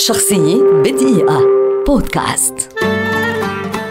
شخصية بدقيقة. بودكاست.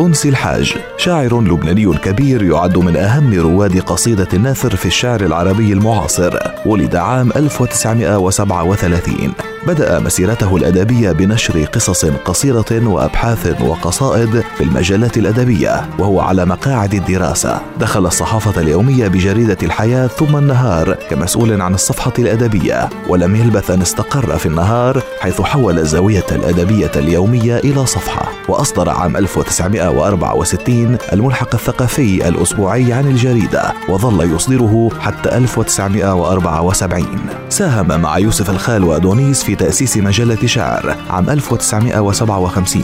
أنسي الحاج شاعر لبناني كبير يعد من أهم رواد قصيدة الناثر في الشعر العربي المعاصر ولد عام 1937 بدأ مسيرته الأدبية بنشر قصص قصيرة وأبحاث وقصائد في المجلات الأدبية وهو على مقاعد الدراسة. دخل الصحافة اليومية بجريدة الحياة ثم النهار كمسؤول عن الصفحة الأدبية ولم يلبث أن استقر في النهار حيث حول الزاوية الأدبية اليومية إلى صفحة. وأصدر عام 1964 الملحق الثقافي الأسبوعي عن الجريدة وظل يصدره حتى 1974 ساهم مع يوسف الخال وأدونيس في تأسيس مجلة شعر عام 1957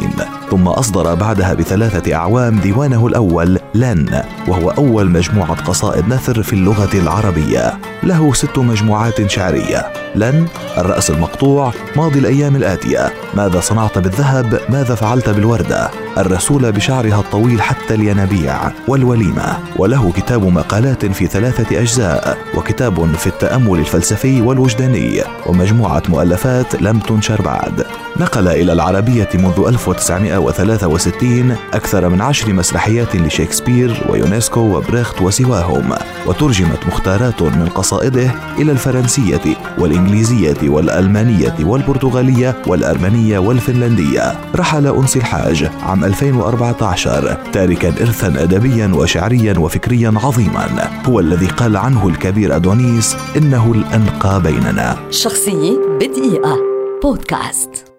ثم أصدر بعدها بثلاثة أعوام ديوانه الأول لن وهو أول مجموعة قصائد نثر في اللغة العربية. له ست مجموعات شعرية. لن الرأس المقطوع ماضي الأيام الآتية. ماذا صنعت بالذهب؟ ماذا فعلت بالوردة؟ الرسول بشعرها الطويل حتى الينابيع والوليمة. وله كتاب مقالات في ثلاثة أجزاء وكتاب في التأمل الفلسفي والوجداني. ومجموعة مؤلفات لم تنشر بعد. نقل إلى العربية منذ 1963 أكثر من عشر مسرحيات لشكسبير ويونسكو وبريخت وسواهم وترجمت مختارات من قصائده إلى الفرنسية والإنجليزية والألمانية والبرتغالية والأرمنية والفنلندية. رحل أنسي الحاج عام 2014 تاركا إرثا أدبيا وشعريا وفكريا عظيما. هو الذي قال عنه الكبير أدونيس إنه الأنقى بيننا. شخصية بدقيقة. بودكاست.